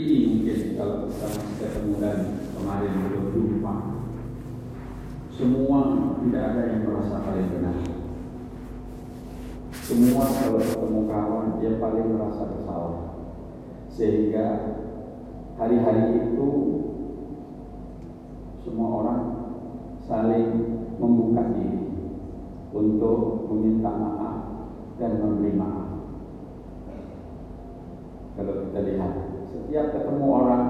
ini mungkin kalau kita ketemu dan kemarin belum jumpa semua tidak ada yang merasa paling benar. Semua kalau ketemu kawan dia paling merasa bersalah. Sehingga hari-hari itu semua orang saling membuka diri untuk meminta maaf dan memberi maaf. Kalau kita lihat setiap ketemu orang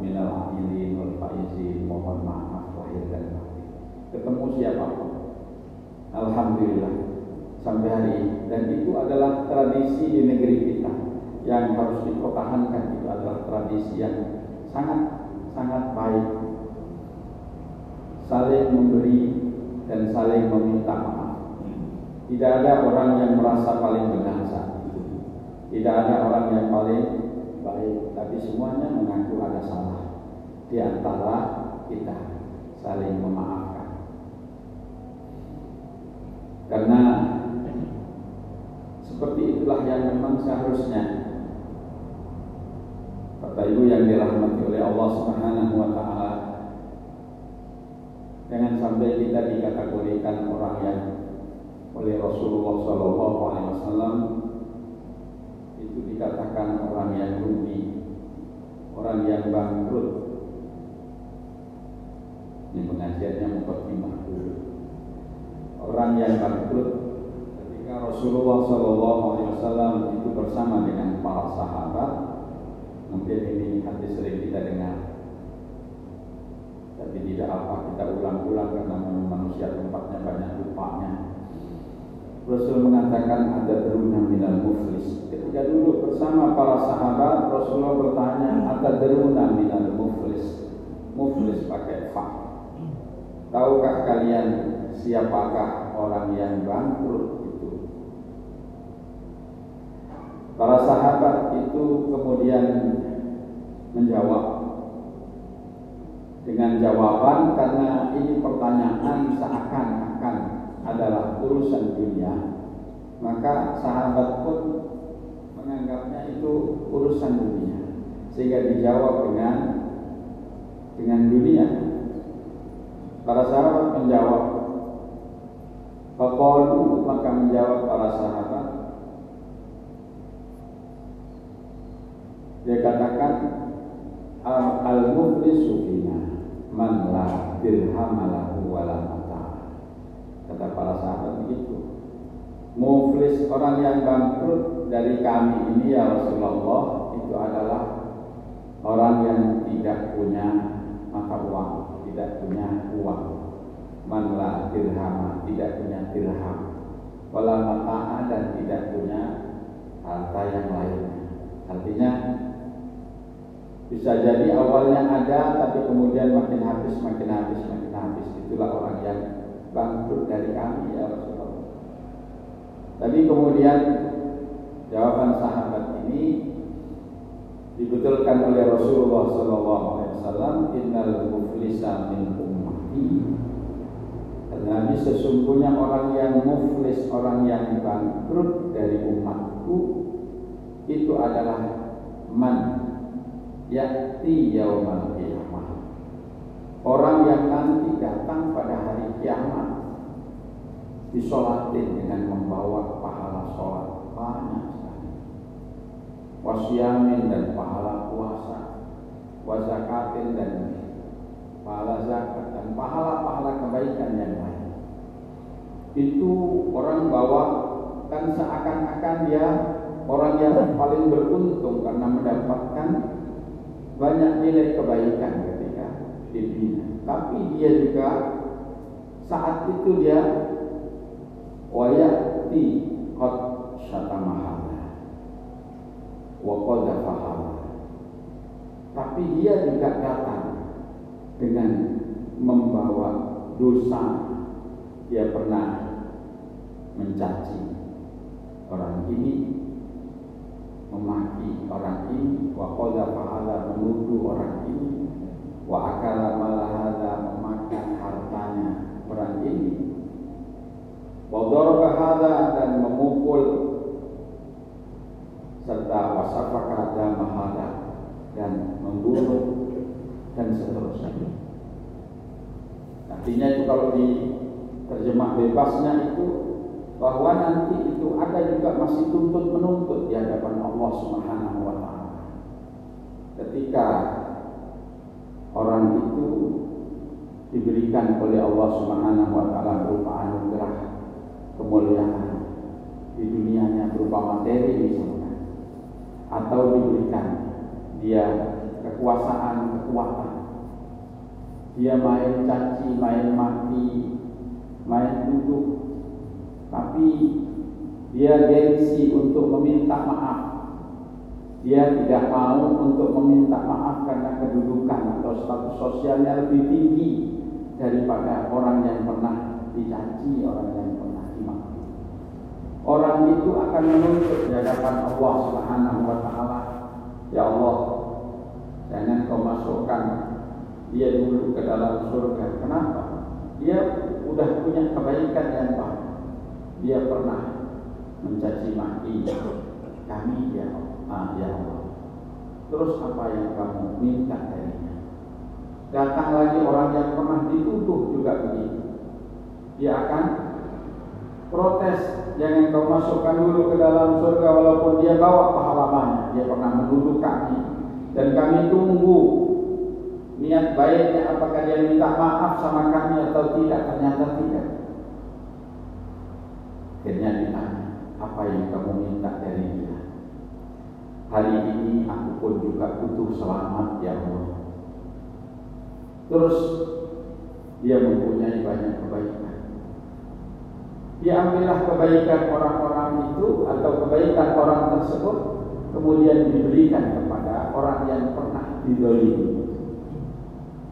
minal aidin wal faizin mohon maaf lahir dan batin. Ketemu siapa pun. Alhamdulillah. Sampai hari ini. Dan itu adalah tradisi di negeri kita. Yang harus dipertahankan itu adalah tradisi yang sangat sangat baik. Saling memberi dan saling meminta maaf. Tidak ada orang yang merasa paling benar saat itu. Tidak ada orang yang paling baik tapi semuanya mengaku ada salah. Di antara kita saling memaafkan. Karena seperti itulah yang memang seharusnya. Bapak Ibu yang dirahmati oleh Allah Subhanahu wa taala Jangan sampai kita dikategorikan orang yang oleh Rasulullah Shallallahu itu dikatakan orang yang rugi, orang yang bangkrut. Ini pengajiannya mukadimah dulu. Orang yang bangkrut ketika Rasulullah Shallallahu Alaihi Wasallam itu bersama dengan para sahabat, mungkin ini hadis sering kita dengar tapi tidak apa kita ulang-ulang karena manusia tempatnya banyak lupanya. Rasul mengatakan ada deruna minal muflis. Ketika dulu bersama para sahabat, Rasulullah bertanya, ada deruna minal muflis. Muflis pakai fa. Tahukah kalian siapakah orang yang bangkrut itu? Para sahabat itu kemudian menjawab, dengan jawaban karena ini pertanyaan seakan-akan adalah urusan dunia maka sahabat pun menganggapnya itu urusan dunia sehingga dijawab dengan dengan dunia para sahabat menjawab Faqalu maka menjawab para sahabat dia katakan al-muflisu fina man la dirham lahu wala mata. Kata para sahabat begitu. Muflis orang yang bangkrut dari kami ini ya Rasulullah itu adalah orang yang tidak punya mata uang, tidak punya uang. Man la dirham, tidak punya dirham. Wala mata dan tidak punya harta yang lainnya. Artinya bisa jadi awalnya ada tapi kemudian makin habis, makin habis, makin habis. Itulah orang yang bangkrut dari kami ya Rasulullah. Tapi kemudian jawaban sahabat ini dibetulkan oleh Rasulullah Sallallahu Alaihi Wasallam, Innal muflisa min ummati. Nabi sesungguhnya orang yang muflis, orang yang bangkrut dari umatku itu adalah man yakti yaumal qiyamah. Orang yang nanti datang pada hari kiamat disolatin dengan membawa pahala sholat banyak sekali. Wasyamin dan pahala puasa, wazakatin dan pahala zakat dan pahala-pahala kebaikan yang lain. Itu orang bawa kan seakan-akan dia orang yang paling beruntung karena mendapatkan banyak nilai kebaikan Tapi dia juga saat itu dia wayati qad syatamahala wa qadhafahala. Tapi dia juga datang dengan membawa dosa. Dia pernah mencaci orang ini memaki orang ini wa qadha fa'ala menuduh orang ini wa akala malahada memakan hartanya orang ini wa daraba dan memukul serta wasafaka damahada dan membunuh dan seterusnya. Artinya itu kalau di terjemah bebasnya itu bahwa nanti itu ada juga masih tuntut menuntut di hadapan Allah Subhanahu wa taala. Ketika orang itu diberikan oleh Allah Subhanahu wa taala berupa anugerah kemuliaan di dunianya berupa materi misalnya atau diberikan dia kekuasaan, kekuatan. Dia main caci, main mati, main duduk, tapi dia gengsi untuk meminta maaf. Dia tidak mau untuk meminta maaf karena kedudukan atau status sosialnya lebih tinggi daripada orang yang pernah dicaci, orang yang pernah dimaki. Orang itu akan menuntut di hadapan Allah Subhanahu wa taala, "Ya Allah, jangan kau masukkan dia dulu ke dalam surga." Kenapa? Dia sudah punya kebaikan yang banyak. Dia pernah mencaci maki kami ya Allah. Ah, ya Allah. Terus apa yang kamu minta darinya? Datang lagi orang yang pernah dituduh juga begitu. Dia akan protes. Jangan kau masukkan dulu ke dalam surga walaupun dia bawa pahalanya. Dia pernah menuduh kami. Dan kami tunggu niat baiknya apakah dia minta maaf sama kami atau tidak. Ternyata tidak. Akhirnya ditanya, apa yang kamu minta dari dia? Hari ini aku pun juga butuh selamat ya Allah. Terus dia mempunyai banyak kebaikan. Diambillah kebaikan orang-orang itu atau kebaikan orang tersebut kemudian diberikan kepada orang yang pernah didolimi.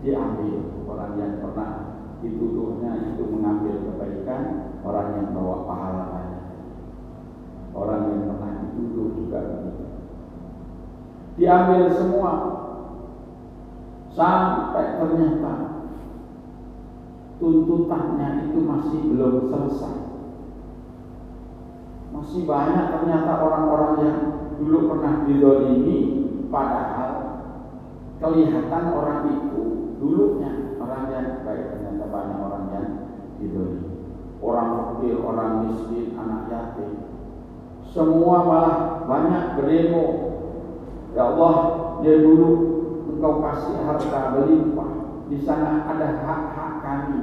Diambil orang yang pernah dituduhnya itu mengambil kebaikan orang yang bawa pahala banyak. Orang yang pernah dituduh juga begitu. Diambil semua sampai ternyata tuntutannya itu masih belum selesai. Masih banyak ternyata orang-orang yang dulu pernah didolimi padahal kelihatan orang itu dulunya orang yang baik ternyata banyak orang yang didolimi. Orang fakir, orang miskin, anak yatim. Semua malah banyak berdemo. Ya Allah, dia dulu engkau kasih harta berlimpah. Di sana ada hak-hak kami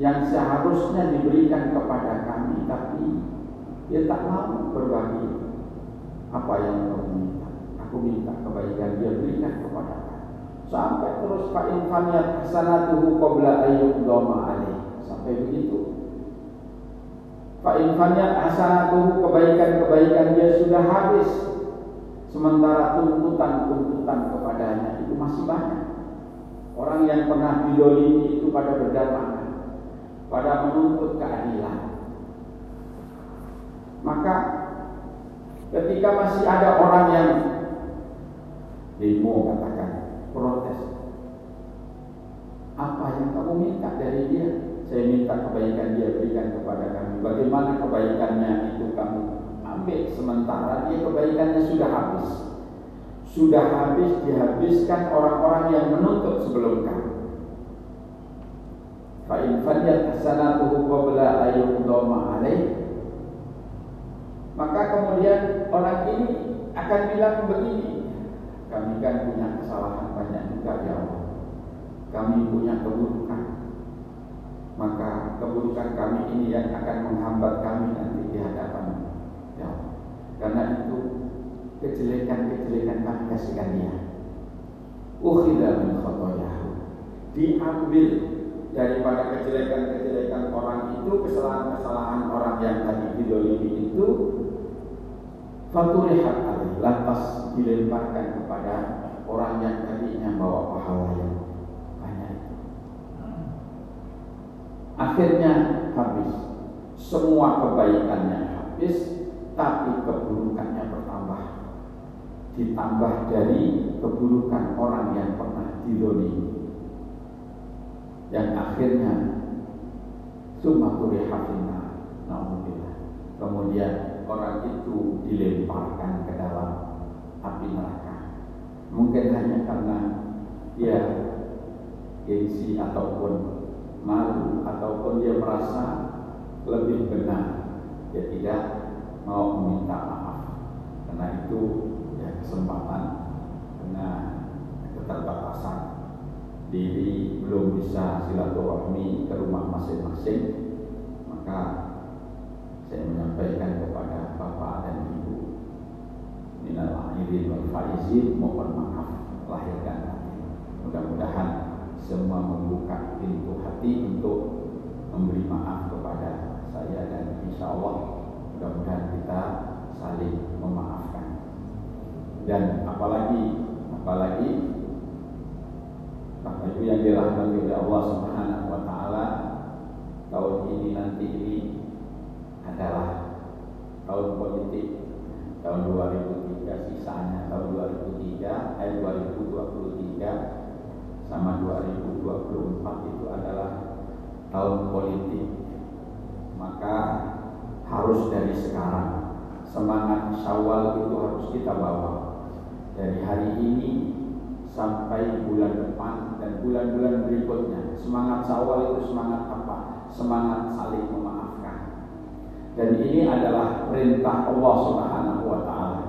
yang seharusnya diberikan kepada kami, tapi dia tak mau berbagi apa yang kau minta. Aku minta kebaikan dia berikan kepada kami. Sampai terus Pak Infaniat hasanatuhu qabla ayyudama alaih. Sampai begitu. Pak Infaniat hasanatuhu kebaikan-kebaikan dia sudah habis. Sementara kepadanya itu masih banyak. Orang yang pernah didolimi itu pada berdatangan, pada menuntut keadilan. Maka ketika masih ada orang yang demo katakan protes, apa yang kamu minta dari dia? Saya minta kebaikan dia berikan kepada kami. Bagaimana kebaikannya itu kamu ambil sementara dia kebaikannya sudah habis. Sudah habis dihabiskan orang-orang yang menuntut sebelum kamu. Fa in fadiyat hasanatuhu qabla ayyudama alaih. Maka kemudian orang ini akan bilang begini kami kan punya kesalahan banyak juga ya Allah. Kami punya keburukan. Maka keburukan kami ini yang akan menghambat kami nanti di hadapan ya Allah. Karena itu kejelekan-kejelekan kami kasihkan dia ukhidha min khotoyahu diambil daripada kejelekan-kejelekan orang itu, kesalahan-kesalahan orang yang tadi didolimi itu, faturihat alaih, lantas dilemparkan kepada orang yang tadinya bawa pahala yang banyak. Akhirnya habis, semua kebaikannya habis, tapi keburukannya. Ditambah dari keburukan orang yang pernah didolimi. Yang akhirnya summa hafina naudzubillah kemudian orang itu dilemparkan ke dalam api neraka. Mungkin hanya karena dia gengsi ataupun malu ataupun dia merasa lebih benar. Dia tidak mau meminta maaf. Karena itu kesempatan karena keterbatasan diri belum bisa silaturahmi ke rumah masing-masing maka saya menyampaikan kepada bapak dan ibu minal aidin wal faizin mohon maaf lahir dan mudah-mudahan semua membuka pintu hati untuk memberi maaf kepada saya dan insya Allah mudah-mudahan kita saling memaafkan dan apalagi apalagi Bapak Ibu yang dirahmati oleh Allah Subhanahu wa taala, tahun ini nanti ini adalah tahun politik. Tahun 2003 sisanya tahun 2003 eh 2023 sama 2024 itu adalah tahun politik. Maka harus dari sekarang semangat syawal itu harus kita bawa dari hari ini sampai bulan depan dan bulan-bulan berikutnya. Semangat Syawal itu semangat apa? Semangat saling memaafkan. Dan ini adalah perintah Allah Subhanahu wa taala.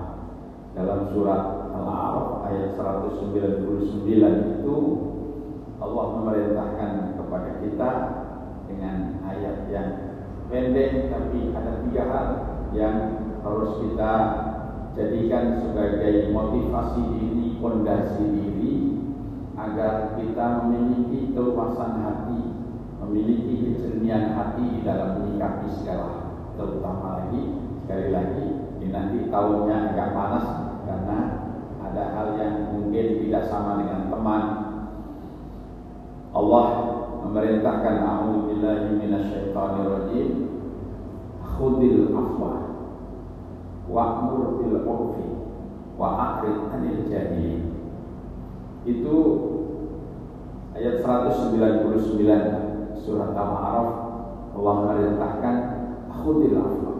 Dalam surat Al-A'raf ayat 199 itu Allah memerintahkan kepada kita dengan ayat yang pendek tapi ada tiga hal yang harus kita jadikan sebagai motivasi diri, fondasi diri agar kita memiliki keluasan hati, memiliki kejernihan hati dalam menyikapi segala, terutama lagi sekali lagi ini nanti tahunnya agak panas karena ada hal yang mungkin tidak sama dengan teman. Allah memerintahkan a'udzubillahi minasyaitonirrajim. Khudil afwa wa'mur bil urfi wa anil jahilin. Itu ayat 199 surat Al-A'raf. Allah memerintahkan khudil afwa.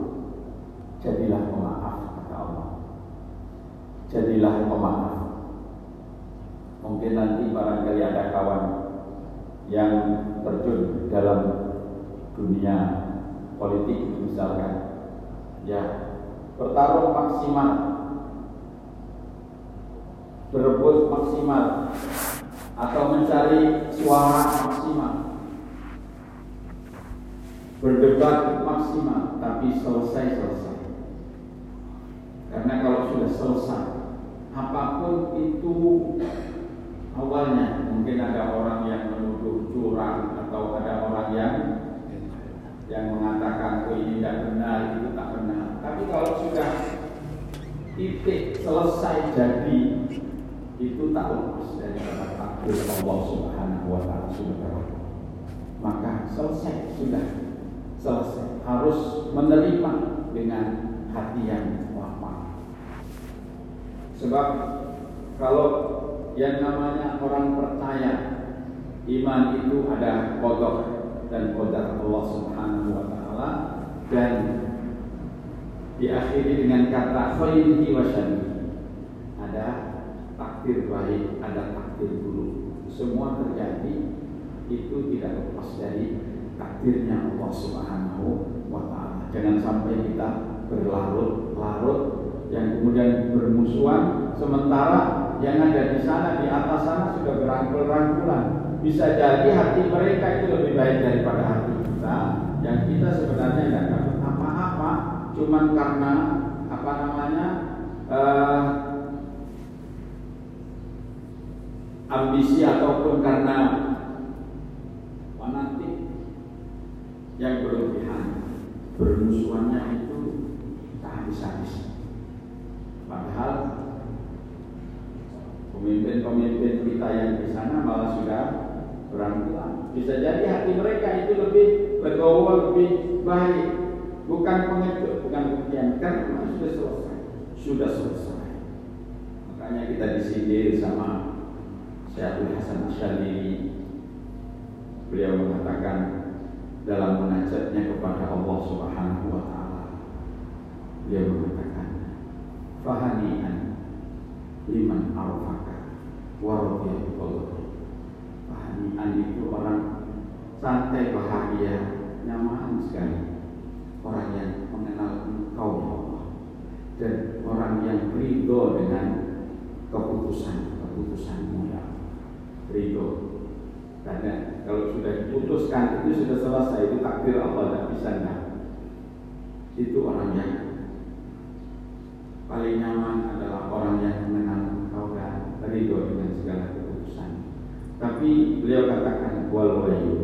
Jadilah pemaaf kata Allah. Jadilah pemaaf. Mungkin nanti barangkali ada kawan yang terjun dalam dunia politik misalkan. Ya bertarung maksimal. Berebut maksimal. Atau mencari suara maksimal. Berdebat maksimal tapi selesai-selesai. Karena kalau sudah selesai apa pun itu awalnya mungkin ada orang yang menuduh curang atau ada orang yang yang mengatakan oh ini tidak benar itu tapi kalau sudah titik selesai jadi itu tak lepas dari takdir Allah Subhanahu wa taala sudah maka selesai sudah selesai. Harus menerima dengan hati yang lapang. Sebab kalau yang namanya orang percaya iman itu ada kodok dan kodar Allah Subhanahu wa taala dan diakhiri dengan kata khairihi wa Ada takdir baik, ada takdir buruk. Semua terjadi itu tidak lepas dari takdirnya Allah Subhanahu wa taala. Jangan sampai kita berlarut-larut yang kemudian bermusuhan sementara yang ada di sana di atas sana sudah berangkul-rangkulan. Bisa jadi hati mereka itu lebih baik daripada hati kita yang kita sebenarnya cuman karena apa namanya uh, ambisi ataupun karena fanatik yang berlebihan bermusuhannya itu tak habis-habis. Padahal pemimpin-pemimpin kita yang di sana malah sudah berangkulan bisa jadi hati mereka itu lebih legowo lebih baik bukan pengecut bukan kemudian. Karena sudah selesai. Sudah selesai. Makanya kita disindir sama Syekhul Hasan Asyadili beliau mengatakan dalam munajatnya kepada Allah Subhanahu wa taala beliau mengatakan fahanian liman arafaka waradiya biqadari. Hani'an itu orang santai bahagia nyaman sekali orang yang mengenal engkau Allah dan orang yang ridho dengan keputusan keputusanmu ya ridho. Karena kalau sudah diputuskan itu sudah selesai itu takdir Allah tidak bisa enggak itu orang yang paling nyaman adalah orang yang mengenal engkau dan ridho dengan segala keputusan. Tapi beliau katakan wal wayu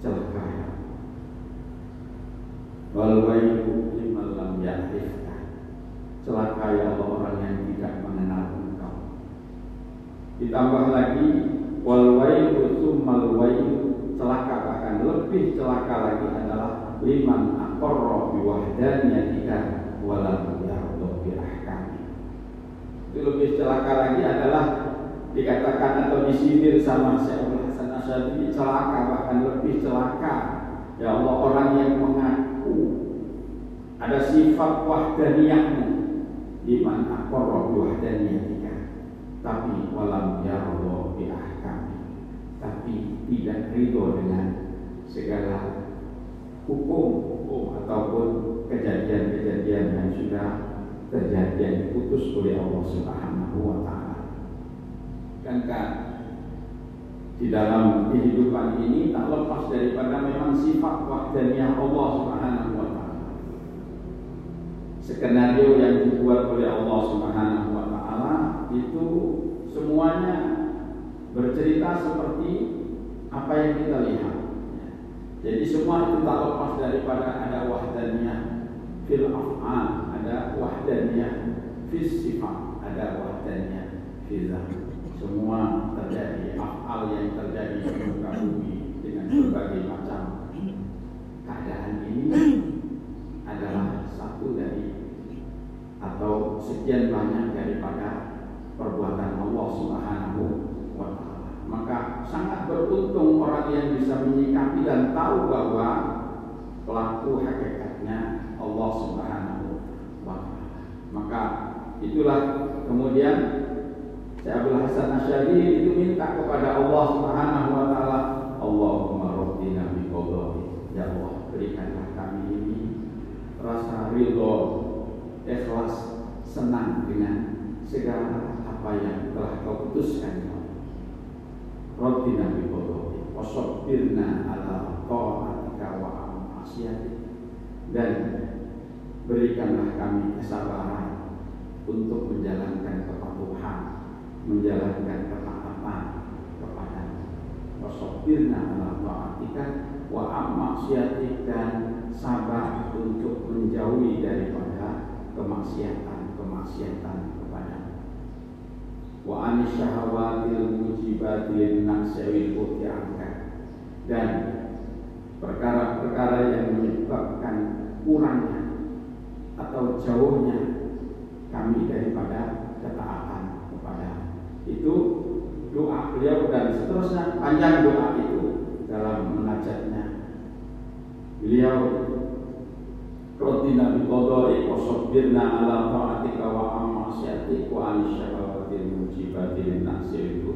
celaka ya wal wayu liman lam celaka ya Allah orang yang tidak mengenal engkau. Ditambah lagi wal wayu summal wayu celaka bahkan lebih celaka lagi adalah liman aqarra bi wahdaniyatika walam yarda bi ahkami itu lebih celaka lagi adalah dikatakan atau disindir sama Syekh Hasan Asyadi celaka bahkan lebih celaka. Ya Allah orang yang mengaku ada sifat wahdaniyahmu. Iman akoro wahdaniyatika tapi walam yarallah bi ahkami tapi tidak ridho dengan segala hukum hukum ataupun kejadian-kejadian yang sudah terjadi yang diputus oleh Allah Subhanahu wa taala. Kan di dalam kehidupan ini tak lepas daripada memang sifat wahdaniyah Allah Subhanahu wa taala. Skenario yang dibuat oleh Allah Subhanahu wa taala itu semuanya bercerita seperti apa yang kita lihat. Jadi semua itu tak lepas daripada ada wahdaniyah fil ada wahdaniyah fis sifat, ada wahdaniyah fil semua terjadi hal yang terjadi di muka bumi dengan berbagai macam keadaan ini adalah satu dari atau sekian banyak daripada perbuatan Allah Subhanahu wa taala. Maka sangat beruntung orang yang bisa menyikapi dan tahu bahwa pelaku hakikatnya Allah Subhanahu wa taala. Maka itulah kemudian Syekh Abdul Hasan Asyadi itu minta kepada Allah Subhanahu wa taala, Allahumma rabbina bi Ya Allah, berikanlah kami ini rasa ridho, ikhlas, senang dengan segala apa yang telah kau putuskan. Rabbina bi qada'i wasabbirna ala ta'atika wa ma'asiyatik dan berikanlah kami kesabaran untuk menjalankan kepatuhan menjalankan ketaatan kepada wasofirna ala ta'atika wa ammaksiatik dan sabar untuk menjauhi daripada kemaksiatan-kemaksiatan kepada. Wa anis syahawatil mujibatil naksewil angka dan perkara-perkara yang menyebabkan kurangnya atau jauhnya kami daripada ketaatan itu doa beliau dan seterusnya panjang doa itu dalam menajatnya. Beliau Rotina bi qadari wa sabbirna ala ta'atika wa amasiatik wa an syafawatil mujibatil nasir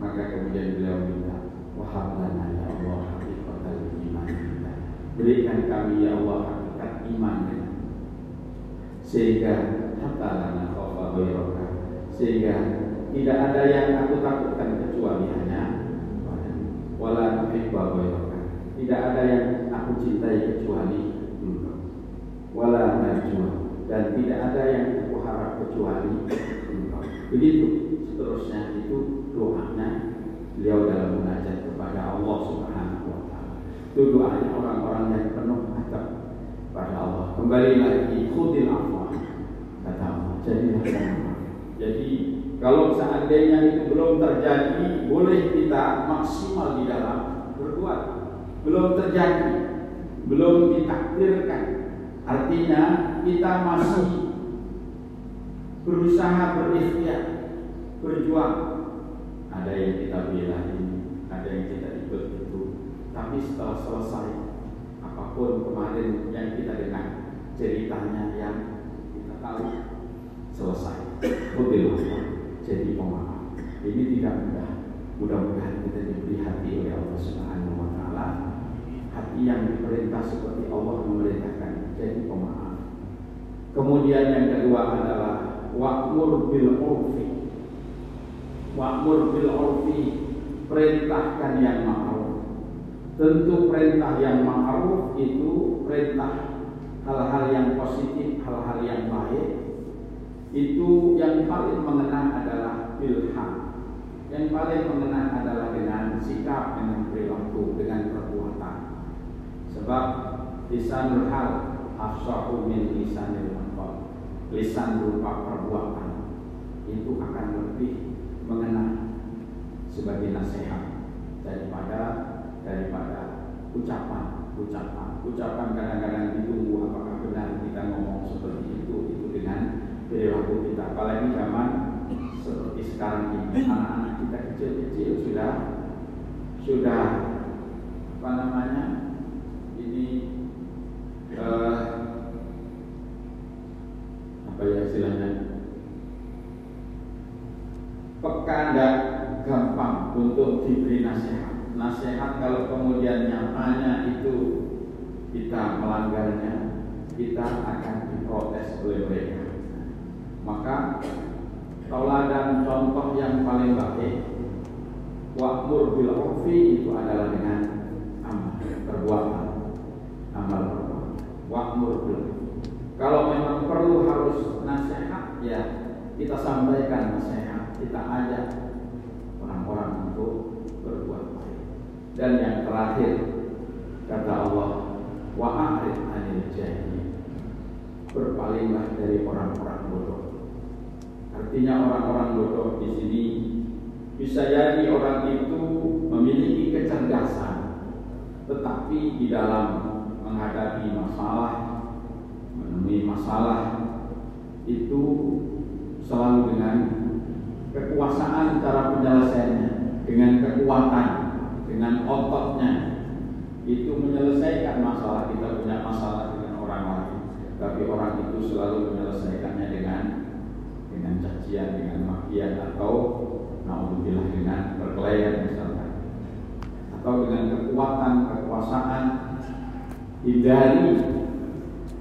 maka kemudian beliau minta wahab lana ya Allah hakikatal iman berikan kami ya Allah hakikat iman sehingga hatta lana khawfa sehingga tidak ada yang aku takutkan kecuali hanya wala nuhibba Tidak ada yang aku cintai kecuali engkau. Wala najwa dan tidak ada yang aku harap kecuali engkau. Begitu seterusnya itu doanya beliau dalam munajat kepada Allah Subhanahu wa taala. Itu doanya orang-orang yang penuh adab pada Allah. Kembali lagi khudil afwa kata Allah. Jadilah Jadi kalau seandainya itu belum terjadi, boleh kita maksimal di dalam berbuat. Belum terjadi, belum ditakdirkan. Artinya kita masih berusaha berikhtiar, berjuang. Ada yang kita bela ini, ada yang kita ikut itu. Tapi setelah selesai, apa pun kemarin yang kita dengar ceritanya yang kita tahu selesai. Betul jadi pemaaf. Ini tidak mudah. Mudah-mudahan kita diberi hati oleh Allah Subhanahu wa taala. Hati yang diperintah seperti Allah memerintahkan jadi pemaaf. Kemudian yang kedua adalah wa'mur bil urfi. Wa'mur bil urfi perintahkan yang ma'ruf. Tentu perintah yang ma'ruf itu perintah hal-hal yang positif, hal-hal yang baik. Itu yang paling mengenang adalah bilham yang paling mengenang adalah dengan sikap, dengan perilaku, dengan perbuatan. Sebab lisanul hal afsahu min lisanil maqal. Lisan berupa perbuatan itu akan lebih mengenang sebagai nasihat daripada daripada ucapan ucapan ucapan kadang-kadang ditunggu apakah benar kita ngomong seperti itu itu dengan perilaku kita. Apalagi zaman seperti sekarang ini. Anak-anak kita kecil-kecil sudah sudah apa namanya ini uh, apa ya istilahnya? Peka dan gampang untuk diberi nasihat. Nasihat kalau kemudian nyatanya itu kita melanggarnya kita akan diprotes oleh mereka maka tauladan contoh yang paling baik wa'mur bil urfi itu adalah dengan amal perbuatan amal perbuatan. Wa'mur bil kalau memang perlu harus nasihat ya kita sampaikan nasihat kita ajak orang-orang untuk berbuat baik. Dan yang terakhir kata Allah wa'arid anil jahil berpalinglah dari orang-orang Artinya orang-orang bodoh di sini bisa jadi orang itu memiliki kecerdasan, tetapi di dalam menghadapi masalah, menemui masalah itu selalu dengan kekuasaan cara penyelesaiannya, dengan kekuatan, dengan ototnya. Itu menyelesaikan masalah kita punya masalah dengan orang lain, tapi orang itu selalu menyelesaikannya dengan dengan cacian, dengan makian atau naudzubillah dengan perkelahian misalkan atau dengan kekuatan, kekuasaan hindari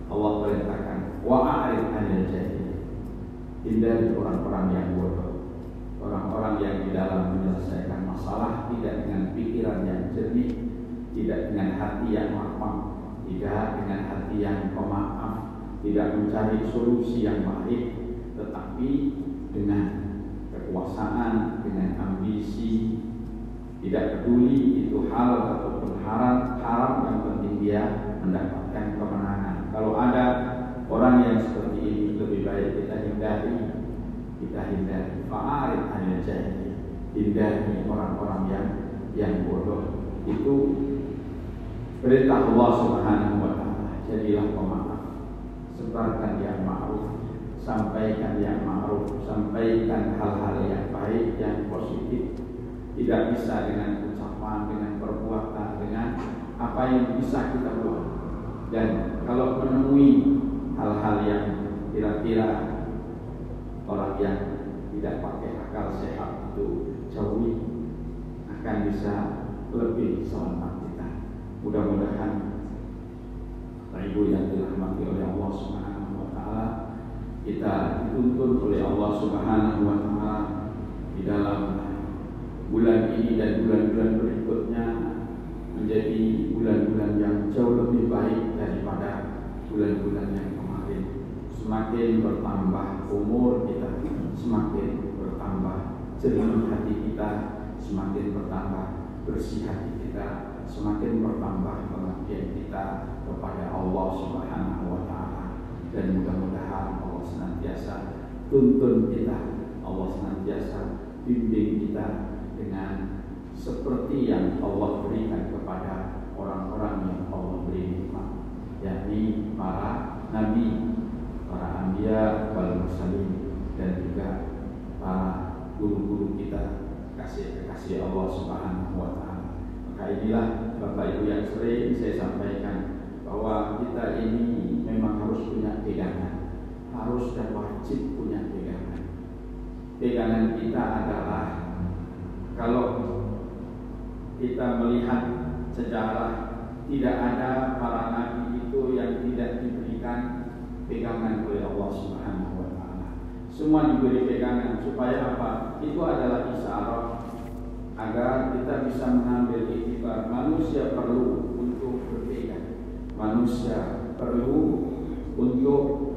Allah perintahkan wa'arif anil jahil. Hindari orang-orang yang bodoh. Orang-orang yang di dalam menyelesaikan masalah tidak dengan pikiran yang jernih tidak dengan hati yang lapang tidak dengan hati yang pemaaf tidak mencari solusi yang baik tetapi dengan kekuasaan, dengan ambisi, tidak peduli itu hal ataupun haram, haram yang penting dia mendapatkan kemenangan. Kalau ada orang yang seperti ini lebih baik kita hindari, kita hindari. Fa'arif anil jahil, hindari orang-orang yang yang bodoh. Itu perintah Allah Subhanahu wa taala. Jadilah pemaaf, sebarkan yang ma'ruf sampaikan yang ma'ruf, sampaikan hal-hal yang baik, yang positif. Tidak bisa dengan ucapan, dengan perbuatan, dengan apa yang bisa kita buat. Dan kalau menemui hal-hal yang kira-kira orang yang tidak pakai akal sehat itu jauhi akan bisa lebih selamat kita. Mudah-mudahan Ibu yang dirahmati oleh Allah taala kita dituntun oleh Allah Subhanahu wa taala di dalam bulan ini dan bulan-bulan berikutnya menjadi bulan-bulan yang jauh lebih baik daripada bulan-bulan yang kemarin. Semakin bertambah umur kita, semakin bertambah jernih hati kita, semakin bertambah bersih hati kita, semakin bertambah pengabdian kita kepada Allah Subhanahu wa taala dan mudah-mudahan Allah senantiasa. Tuntun kita. Allah senantiasa bimbing kita dengan seperti yang Allah berikan kepada orang-orang yang Allah beri nikmat. Yakni para nabi para ambia wal mursalin dan juga para guru-guru kita. Kasih kekasih Allah Subhanahu wa taala. Maka inilah Bapak Ibu yang sering saya sampaikan bahwa kita ini memang harus punya pegangan, harus dan wajib punya pegangan. Pegangan kita adalah kalau kita melihat sejarah tidak ada para nabi itu yang tidak diberikan pegangan oleh Allah Subhanahu wa taala. Semua diberi pegangan supaya apa? Itu adalah isyarat agar kita bisa mengambil itibar manusia perlu untuk berpegang. Manusia perlu untuk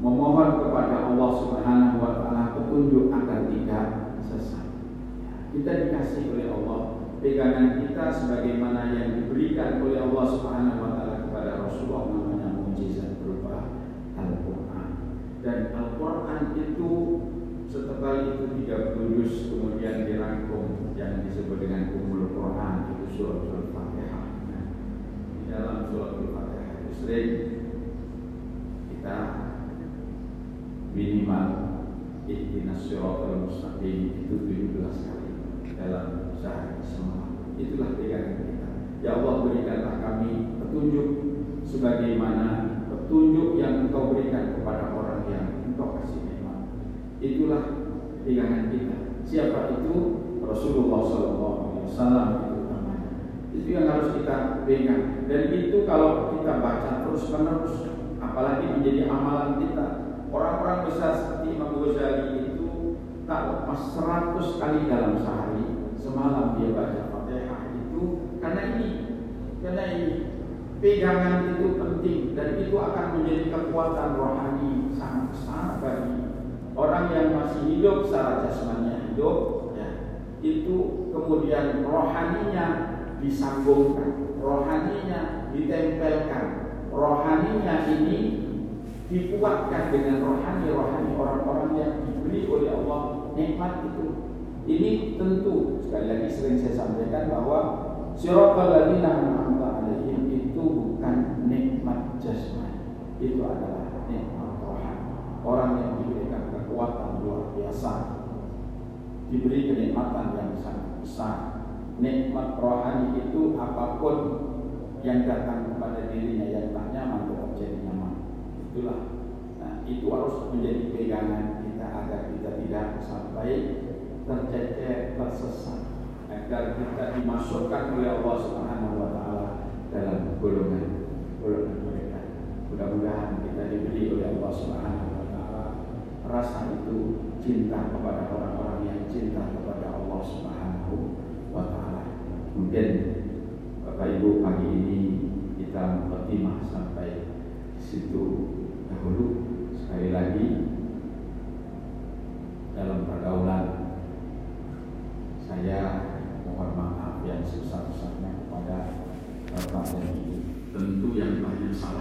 memohon kepada Allah Subhanahu wa taala petunjuk agar tidak sesat. Kita dikasih oleh Allah pegangan kita sebagaimana yang diberikan oleh Allah Subhanahu wa taala kepada Rasulullah namanya mukjizat berupa Al-Qur'an. Dan Al-Qur'an itu setelah itu tiga juz kemudian dirangkum yang disebut dengan Umul Quran itu surat Al-Fatihah. Nah, di dalam surat Al-Fatihah itu sering kita minimal ihdinas siratal mustaqim itu 17 kali dalam sehari semalam. Itulah pegangan kita. Ya Allah berikanlah kami petunjuk sebagaimana petunjuk yang Engkau berikan kepada orang yang Engkau kasih nikmat. Itulah pegangan kita. Siapa itu? Rasulullah SAW itu namanya. Itu yang harus kita pegang. Dan itu kalau kita baca terus menerus, apalagi menjadi amalan kita, Orang-orang besar seperti Imam Ghazali itu tak lepas 100 kali dalam sehari semalam dia baca Fatihah itu karena ini karena ini. Pegangan itu penting dan itu akan menjadi kekuatan rohani sangat besar bagi orang yang masih hidup secara jasmani hidup ya, itu kemudian rohaninya disambungkan rohaninya ditempelkan. Rohaninya ini dikuatkan dengan rohani-rohani orang-orang yang diberi oleh Allah nikmat itu. Ini tentu sekali lagi sering saya sampaikan bahwa siratal ladzina an'amta alaihim itu bukan nikmat jasmani. Itu adalah nikmat rohani. Orang yang diberikan kekuatan luar biasa, diberi kenikmatan yang sangat besar. Nikmat rohani itu apa pun yang datang kepada dirinya yang tak nyaman. Itulah. Nah, itu harus menjadi pegangan kita agar kita tidak sampai tercecer, tersesat, agar kita dimasukkan oleh Allah Subhanahu wa taala dalam golongan golongan mereka. Mudah-mudahan kita diberi oleh Allah Subhanahu wa taala rasa itu cinta kepada orang-orang yang cinta kepada Allah Subhanahu wa taala. Mungkin Bapak Ibu pagi ini kita mukadimah sampai situ dahulu sekali lagi dalam pergaulan saya mohon maaf yang sebesar-besarnya kepada Bapak dan Ibu. Tentu yang banyak salah